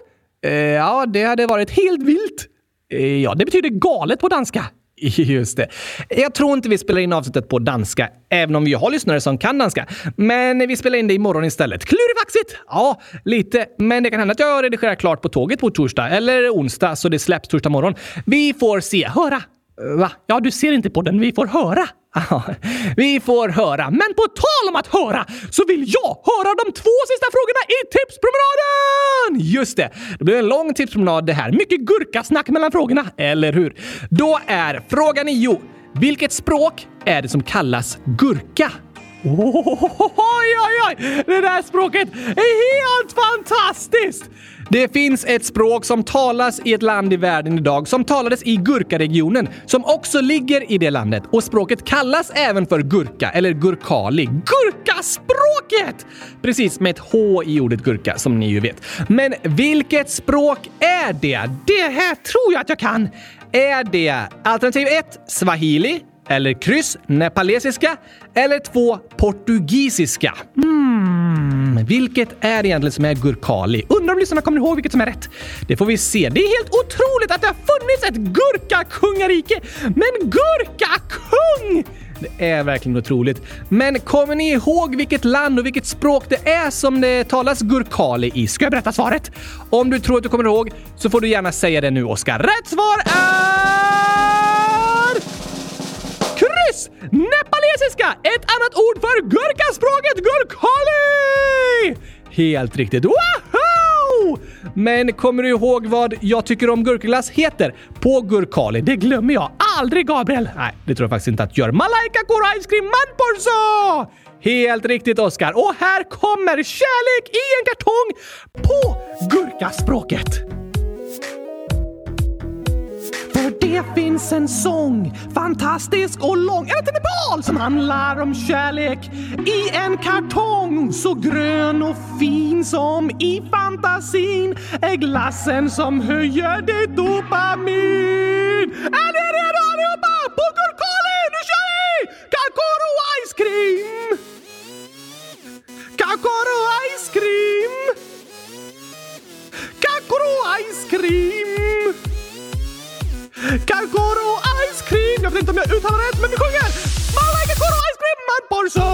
S1: Eh, ja, det hade varit helt vilt. Eh, ja, det betyder galet på danska. Just det. Jag tror inte vi spelar in avsnittet på danska, även om vi har lyssnare som kan danska. Men vi spelar in det imorgon istället. Klurifaxigt! Ja, lite. Men det kan hända att jag redigerar klart på tåget på torsdag eller onsdag så det släpps torsdag morgon. Vi får se. Höra! Va? Ja, du ser inte på den. Vi får höra. Ja, vi får höra. Men på tal om att höra så vill jag höra de två sista frågorna i tipspromenaden! Just det, det blir en lång tipspromenad det här. Mycket gurkasnack mellan frågorna, eller hur? Då är fråga nio. Vilket språk är det som kallas gurka? Oj, oj, oj! Det där språket är helt fantastiskt! Det finns ett språk som talas i ett land i världen idag som talades i Gurkaregionen som också ligger i det landet och språket kallas även för gurka eller gurkali. Gurkaspråket! Precis, med ett H i ordet gurka som ni ju vet. Men vilket språk är det? Det här tror jag att jag kan. Är det alternativ 1 swahili? Eller kryss nepalesiska? Eller två portugisiska? Hmm, vilket är egentligen som är gurkali? Undrar om lyssnarna kommer ihåg vilket som är rätt? Det får vi se. Det är helt otroligt att det har funnits ett gurkakungarike! Men gurkakung! Det är verkligen otroligt. Men kommer ni ihåg vilket land och vilket språk det är som det talas gurkali i? Ska jag berätta svaret? Om du tror att du kommer ihåg så får du gärna säga det nu, Oskar. Rätt svar är... Yes! Nepalesiska! Ett annat ord för gurkaspråket gurkali! Helt riktigt. Wow! Men kommer du ihåg vad jag tycker om gurkaglass heter på gurkali? Det glömmer jag aldrig, Gabriel. Nej, det tror jag faktiskt inte att jag gör. Malaika Kora ice cream manporso! Helt riktigt, Oskar. Och här kommer kärlek i en kartong på gurkaspråket. För det finns en sång, fantastisk och lång, ända till Nepal, som handlar om kärlek i en kartong. Så grön och fin som i fantasin är glassen som höjer ditt dopamin. Är ni redo allihopa? Poker-Kali, nu kör vi! Kakoro ice cream! Kakoro ice cream! Kakoro ice cream! Kakoro ice cream! Jag vet inte om jag uttalar rätt, men vi sjunger! Malaika koro ice cream man porso!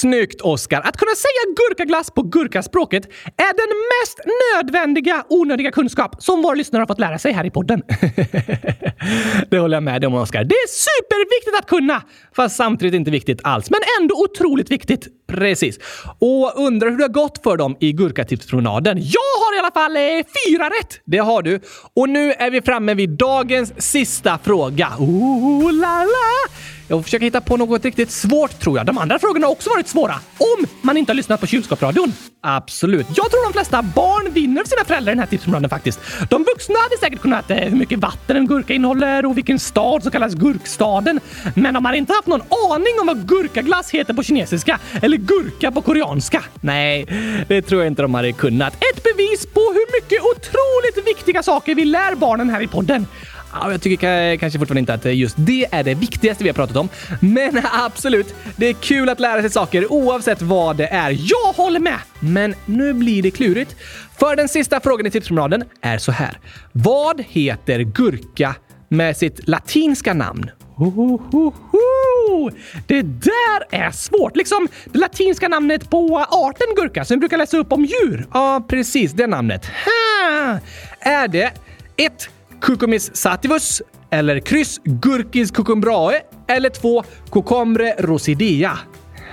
S1: Snyggt, Oskar! Att kunna säga gurkaglass på gurkaspråket är den mest nödvändiga onödiga kunskap som våra lyssnare har fått lära sig här i podden. det håller jag med dig om, Oskar. Det är superviktigt att kunna! Fast samtidigt inte viktigt alls, men ändå otroligt viktigt. Precis. Och undrar hur det har gått för dem i gurkatipspromenaden? Jag har i alla fall eh, fyra rätt! Det har du. Och nu är vi framme vid dagens sista fråga. Ooh la la! Jag får försöka hitta på något riktigt svårt tror jag. De andra frågorna har också varit svåra. Om man inte har lyssnat på kylskåpsradion. Absolut. Jag tror de flesta barn vinner sina föräldrar i den här tipsområden faktiskt. De vuxna hade säkert kunnat eh, hur mycket vatten en gurka innehåller och vilken stad som kallas gurkstaden. Men de har inte haft någon aning om vad gurkaglass heter på kinesiska eller gurka på koreanska. Nej, det tror jag inte de hade kunnat. Ett bevis på hur mycket otroligt viktiga saker vi lär barnen här i podden. Jag tycker kanske fortfarande inte att eh, just det är det viktigaste vi har pratat om. Men absolut, det är kul att lära sig saker oavsett vad det är. Jag håller med! Men nu blir det klurigt. För den sista frågan i tipspromenaden är så här. Vad heter gurka med sitt latinska namn? Ohohoho! Det där är svårt! Liksom det latinska namnet på arten gurka som vi brukar läsa upp om djur. Ja, precis det namnet. Ha! Är det ett Cucumis sativus eller kryss Gurkis cucumbrae eller 2. Cucombre rosidea?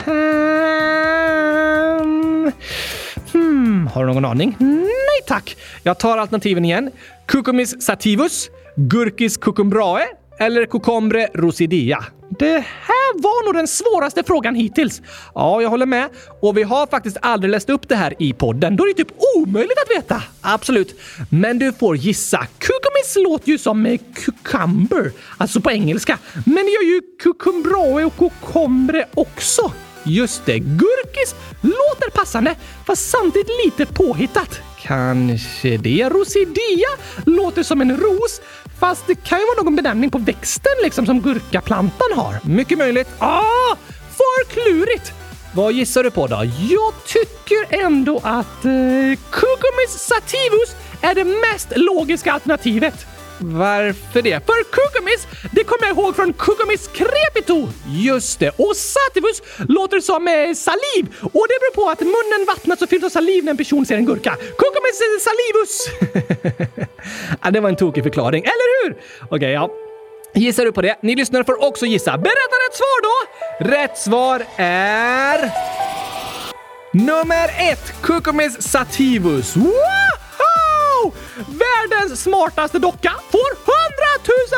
S1: Hmm. Hmm, har du någon aning? Nej tack! Jag tar alternativen igen. Cucumis sativus, Gurkis cucumbrae eller cocombre rosidia? Det här var nog den svåraste frågan hittills. Ja, jag håller med. Och vi har faktiskt aldrig läst upp det här i podden. Då är det typ omöjligt att veta. Absolut. Men du får gissa. Cucumis låter ju som eh, cucumber, alltså på engelska. Men det gör ju cucumbrae och cucumbre också. Just det, gurkis låter passande, fast samtidigt lite påhittat. Kanske det. Rosidea låter som en ros, fast det kan ju vara någon benämning på växten liksom som gurkaplantan har. Mycket möjligt. Ah! För klurigt! Vad gissar du på då? Jag tycker ändå att eh, Cucumis sativus är det mest logiska alternativet. Varför det? För kukumis, det kommer jag ihåg från Kukumis crepito! Just det, och sativus låter som eh, saliv och det beror på att munnen vattnas och fylls av saliv när en person ser en gurka. Kukumis eh, salivus! ja, det var en tokig förklaring, eller hur? Okej, okay, ja. Gissar du på det? Ni lyssnare får också gissa. Berätta rätt svar då! Rätt svar är... Nummer ett! Kukumis sativus. Wow! Världens smartaste docka får 100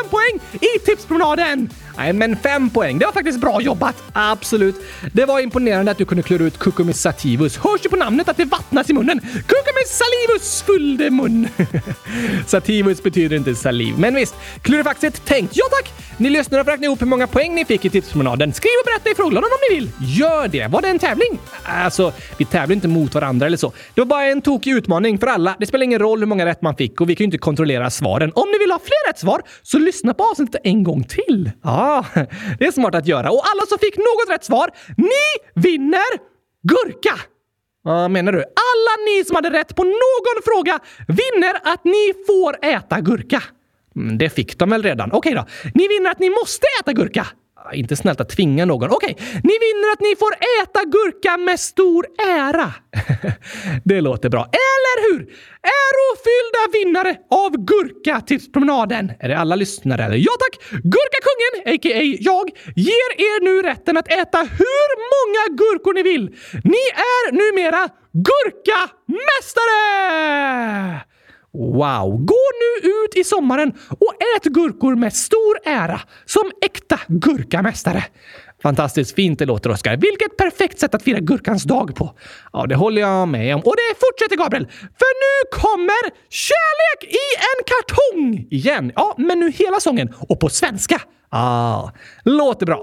S1: 000 poäng i tipspromenaden! Nej, men fem poäng. Det var faktiskt bra jobbat. Absolut. Det var imponerande att du kunde klura ut Cucumis sativus. Hörs ju på namnet att det vattnas i munnen. Cucumis salivus fyllde mun. sativus betyder inte saliv. Men visst, Klurifaxet tänkt. Ja tack! Ni lyssnare får räkna ihop hur många poäng ni fick i tipspromenaden. Skriv och berätta i frågelådan om ni vill. Gör det! Var det en tävling? Alltså, vi tävlar inte mot varandra eller så. Det var bara en tokig utmaning för alla. Det spelar ingen roll hur många rätt man fick och vi kan ju inte kontrollera svaren. Om ni vill ha fler rätt svar, så lyssna på avsnittet en gång till. Ja, Ah, det är smart att göra. Och alla som fick något rätt svar, ni vinner gurka! Vad menar du? Alla ni som hade rätt på någon fråga vinner att ni får äta gurka. Mm, det fick de väl redan? Okej då. Ni vinner att ni måste äta gurka. Ah, inte snällt att tvinga någon. Okej, ni vinner att ni får äta gurka med stor ära. det låter bra. Eller hur? Ärofyllda vinnare av Gurka-tipspromenaden. Är det alla lyssnare eller? Ja tack! Gurkakungen, a.k.a. jag, ger er nu rätten att äta hur många gurkor ni vill. Ni är numera Gurkamästare! Wow! Gå nu ut i sommaren och ät gurkor med stor ära som äkta gurkamästare. Fantastiskt fint det låter, Oskar. Vilket perfekt sätt att fira gurkans dag på. Ja, det håller jag med om. Och det fortsätter, Gabriel. För nu kommer Kärlek i en kartong igen. Ja, men nu hela sången och på svenska. Ah, låter bra.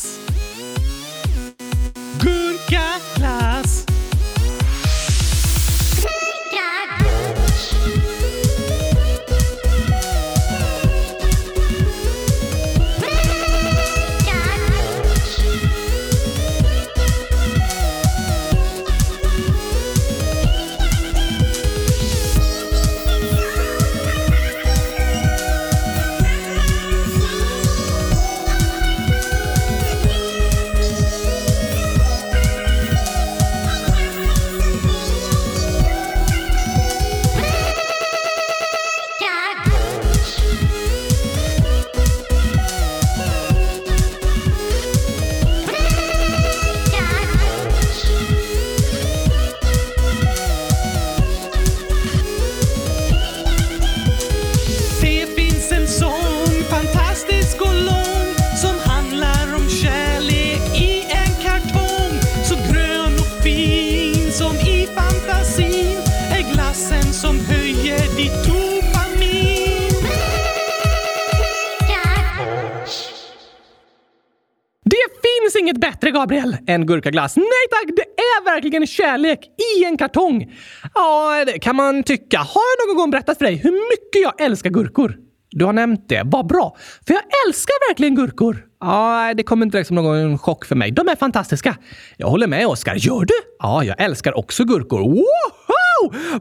S1: Inget bättre, Gabriel, än gurkaglass. Nej tack, det är verkligen kärlek i en kartong. Ja, det kan man tycka. Har jag någon gång berättat för dig hur mycket jag älskar gurkor? Du har nämnt det. Vad bra. För jag älskar verkligen gurkor. Ja, det kommer inte direkt som någon chock för mig. De är fantastiska. Jag håller med, Oskar. Gör du? Ja, jag älskar också gurkor. Wow!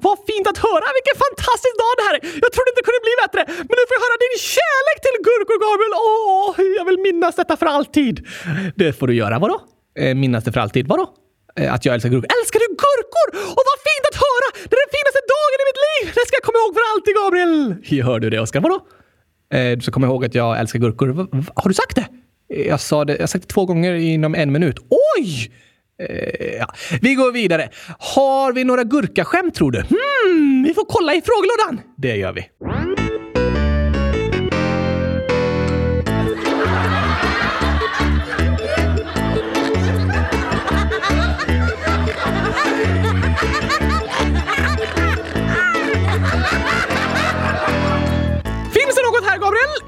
S1: Vad fint att höra! Vilken fantastisk dag det här är! Jag trodde inte det kunde bli bättre. Men nu får jag höra din kärlek till gurkor, Gabriel. Åh, jag vill minnas detta för alltid. Det får du göra. Vadå? Eh, minnas det för alltid? Vadå? Eh, att jag älskar gurkor. Älskar du gurkor? Och vad fint att höra! Det är den finaste dagen i mitt liv! Det ska jag komma ihåg för alltid, Gabriel! Hör du det, Oskar? Vadå? Eh, du ska komma ihåg att jag älskar gurkor. Har du sagt det? Jag sa det, jag har sagt det två gånger inom en minut. Oj! Eh, ja. Vi går vidare. Har vi några gurkaskämt tror du? Hmm, vi får kolla i frågelådan. Det gör vi.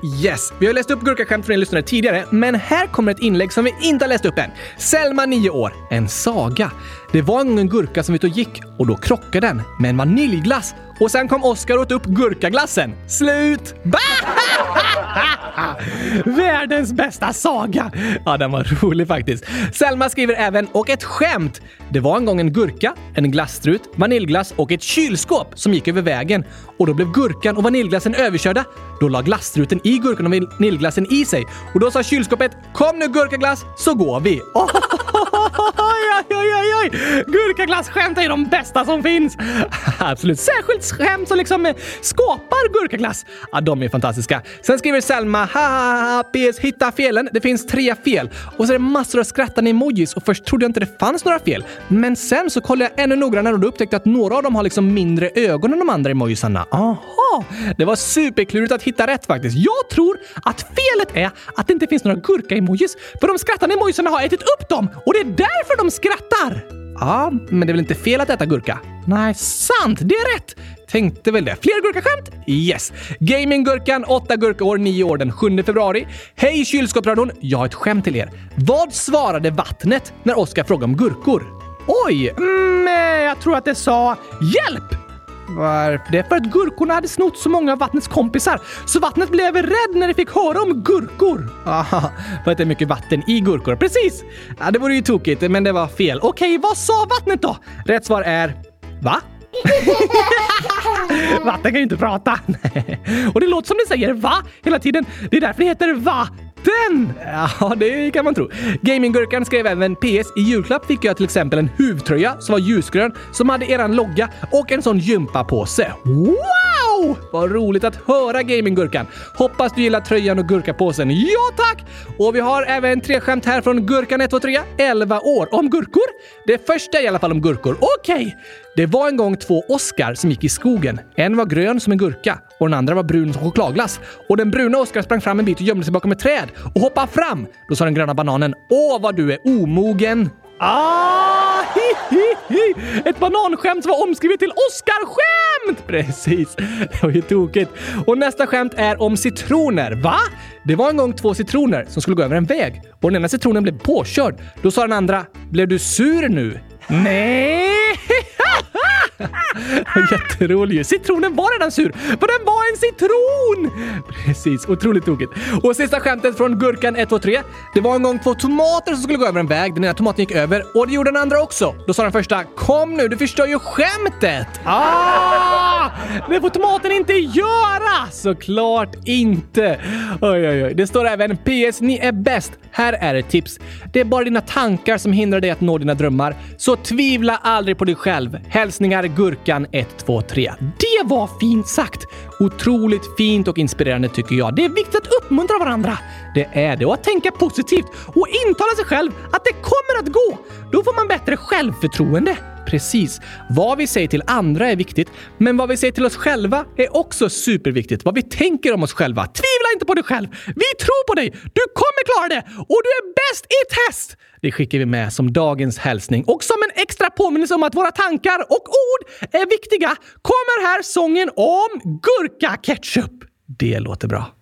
S1: Yes! Vi har läst upp gurkaskämt från er lyssnare tidigare, men här kommer ett inlägg som vi inte har läst upp än. Selma, 9 år. En saga. Det var en gång en gurka som var ute och gick och då krockade den med en vaniljglass och sen kom Oskar och åt upp gurkaglassen. Slut! Världens bästa saga! Ja, den var rolig faktiskt. Selma skriver även “och ett skämt”. Det var en gång en gurka, en glasstrut, vaniljglass och ett kylskåp som gick över vägen. Och då blev gurkan och vaniljglassen överkörda. Då la glasstruten i gurkan och vaniljglassen i sig. Och då sa kylskåpet “Kom nu gurkaglass så går vi”. Oj, oj, oj, oj, Gurkaglasskämt Gurkaglass-skämt är de bästa som finns! Absolut. Särskilt skämt som liksom eh, skapar gurkaglass. Ja, de är fantastiska. Sen skriver Selma haha, PS hitta felen. Det finns tre fel. Och så är det massor av skrattande emojis och först trodde jag inte det fanns några fel. Men sen så kollade jag ännu noggrannare och då upptäckte att några av dem har liksom mindre ögon än de andra emojisarna. Aha! Det var superklurigt att hitta rätt faktiskt. Jag tror att felet är att det inte finns några gurka-emojis. För de skrattande emojisarna har ätit upp dem och det är därför de skrattar! Ja, men det är väl inte fel att äta gurka? Nej, sant! Det är rätt! Tänkte väl det. Fler gurkaskämt? Yes! Gaminggurkan, 8 gurkaår, 9 år, den 7 februari. Hej kylskåpsradion! Jag har ett skämt till er. Vad svarade vattnet när Oskar frågade om gurkor? Oj! Mm, eh, jag tror att det sa hjälp! Varför det? För att gurkorna hade snott så många av vattnets kompisar, så vattnet blev rädd när det fick höra om gurkor. Aha, för att det är mycket vatten i gurkor. Precis! Ja, det vore ju tokigt, men det var fel. Okej, vad sa vattnet då? Rätt svar är... Va? Vatten kan ju inte prata. Och det låter som det säger va hela tiden. Det är därför det heter va. Den! Ja, det kan man tro. Gaminggurkan skrev även PS. I julklapp fick jag till exempel en huvtröja som var ljusgrön som hade eran logga och en sån gympapåse. Wow! Vad roligt att höra Gaminggurkan! Hoppas du gillar tröjan och gurkapåsen. Ja tack! Och vi har även tre skämt här från Gurkan123, 11 år, om gurkor. Det första är i alla fall om gurkor. Okej! Okay. Det var en gång två Oscar som gick i skogen. En var grön som en gurka och den andra var brun som chokladglass. Och den bruna Oscar sprang fram en bit och gömde sig bakom ett träd och hoppade fram. Då sa den gröna bananen “Åh, vad du är omogen!” Ah! Hi, hi, hi. Ett bananskämt som var omskrivet till Oscarskämt! Precis. Det var ju tokigt. Och nästa skämt är om citroner. Va? Det var en gång två citroner som skulle gå över en väg och den ena citronen blev påkörd. Då sa den andra “Blev du sur nu?” Nej! Jätterolig Citronen var redan sur, för den var en citron! Precis, otroligt tokigt. Och sista skämtet från Gurkan 123. Det var en gång två tomater som skulle gå över en väg. Den ena tomaten gick över och det gjorde den andra också. Då sa den första “Kom nu, du förstör ju skämtet!” Ah! Det får tomaten inte göra! Såklart inte! Oj, oj, oj. Det står även “PS, ni är bäst. Här är ett tips. Det är bara dina tankar som hindrar dig att nå dina drömmar. Så tvivla aldrig på dig själv. Hälsningar Gurkan 123. Det var fint sagt! Otroligt fint och inspirerande tycker jag. Det är viktigt att uppmuntra varandra. Det är det. Och att tänka positivt och intala sig själv att det kommer att gå. Då får man bättre självförtroende. Precis. Vad vi säger till andra är viktigt, men vad vi säger till oss själva är också superviktigt. Vad vi tänker om oss själva. Tvivla inte på dig själv! Vi tror på dig! Du kommer klara det! Och du är bäst i test! Det skickar vi med som dagens hälsning. Och som en extra påminnelse om att våra tankar och ord är viktiga kommer här sången om gurka-ketchup. Det låter bra.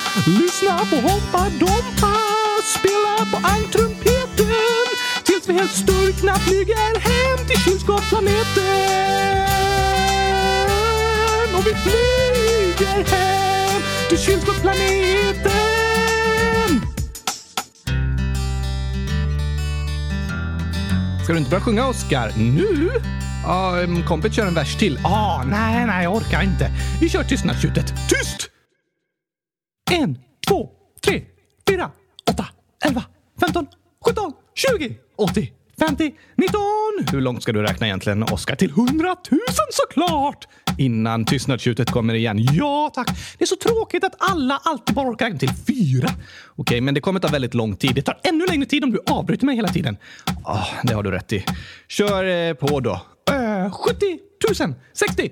S1: Lyssna på Hoppa Dompa, spela på ankrumpeten tills vi helt sturkna flyger hem till kylskåpsplaneten. Och vi flyger hem till kylskåpsplaneten. Ska du inte börja sjunga, Oskar? Nu? Ja, kompet kör en vers till. Ah, nej, nej, jag orkar inte. Vi kör tystnadstjutet. Tyst! 20, 80, 50, 19. Hur långt ska du räkna egentligen, Oskar? Till 100 000 såklart! Innan tystnadstjutet kommer igen. Ja, tack. Det är så tråkigt att alla alltid bara orkar räkna till fyra. Okej, men det kommer ta väldigt lång tid. Det tar ännu längre tid om du avbryter mig hela tiden. Ah, det har du rätt i. Kör eh, på då. Eh, 70 000, 60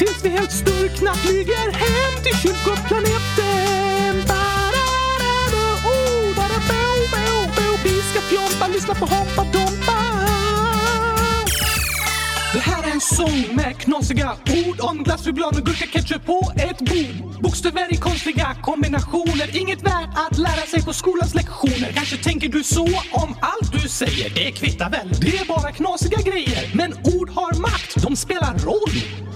S1: tills vi helt sturkna flyger hem till kylskåpsplaneten. Oh, vi ska fjompa, lyssna på Hoppa Dompa. Det här är en sång med knasiga ord om glass, choklad och gurka ketchup på ett bord. Bokstäver i konstiga kombinationer, inget värt att lära sig på skolans lektioner. Kanske tänker du så om allt du säger, det kvittar väl. Det är bara knasiga grejer, men ord har makt, de spelar roll.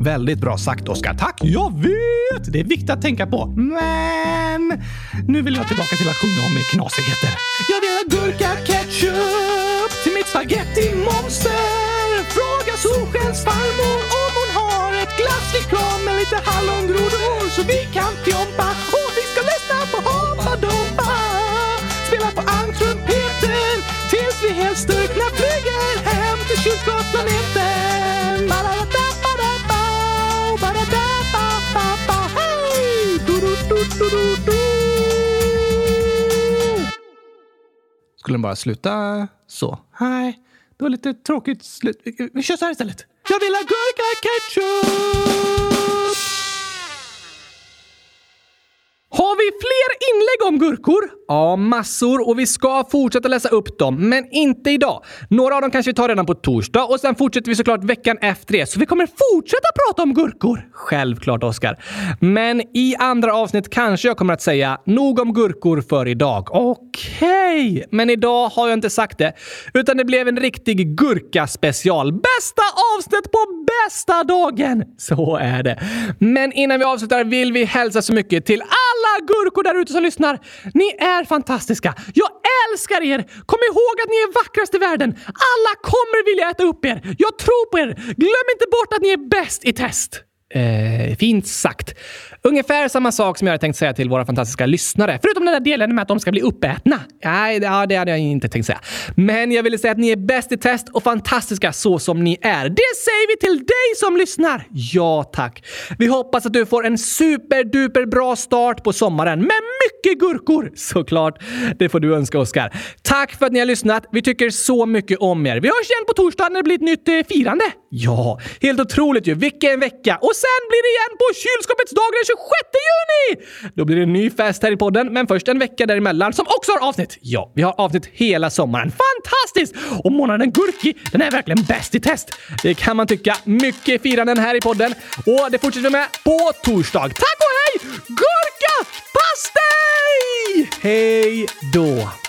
S1: Väldigt bra sagt, Oskar. Tack! Jag vet! Det är viktigt att tänka på. Men nu vill jag tillbaka till att sjunga om knasigheter. Jag vill ha gurka ketchup till mitt spaghetti-monster. Fråga Solskens farmor om hon har ett lite hallongrodor så vi kan fjompa och vi ska lyssna på Hoppa Dompa. Spela på ankrumpeten tills vi helt styrkna flyger hem till kylskåpsplaneten. Skulle den bara sluta så? Nej, det var lite tråkigt slut. Vi- kör så här istället. Jag vill ha gurka-ketchup! Har vi fler inlägg om gurkor? Ja, massor och vi ska fortsätta läsa upp dem, men inte idag. Några av dem kanske vi tar redan på torsdag och sen fortsätter vi såklart veckan efter det, så vi kommer fortsätta prata om gurkor. Självklart, Oskar. Men i andra avsnitt kanske jag kommer att säga nog om gurkor för idag. Okej, men idag har jag inte sagt det, utan det blev en riktig gurka-special. Bästa avsnitt på bästa dagen! Så är det. Men innan vi avslutar vill vi hälsa så mycket till alla gurkor där ute som lyssnar. Ni är fantastiska. Jag älskar er! Kom ihåg att ni är vackrast i världen. Alla kommer vilja äta upp er. Jag tror på er. Glöm inte bort att ni är bäst i test. Eh, fint sagt. Ungefär samma sak som jag hade tänkt säga till våra fantastiska lyssnare. Förutom den där delen med att de ska bli uppätna. Nej, det- ja, det hade jag inte tänkt säga. Men jag ville säga att ni är bäst i test och fantastiska så som ni är. Det säger vi till dig som lyssnar. Ja, tack. Vi hoppas att du får en superduper bra start på sommaren med mycket gurkor. Såklart. Det får du önska, Oskar. Tack för att ni har lyssnat. Vi tycker så mycket om er. Vi hörs igen på torsdag när det blir ett nytt eh, firande. Ja, helt otroligt ju. Vilken vecka! Och sen blir det igen på kylskåpets dag den 26 juni! Då blir det en ny fest här i podden, men först en vecka däremellan som också har avsnitt. Ja, vi har avsnitt hela sommaren. Fantastiskt! Och månaden Gurki, den är verkligen bäst i test. Det kan man tycka. Mycket firanden här i podden. Och det fortsätter vi med på torsdag. Tack och hej! Gurka pastej! Hej då!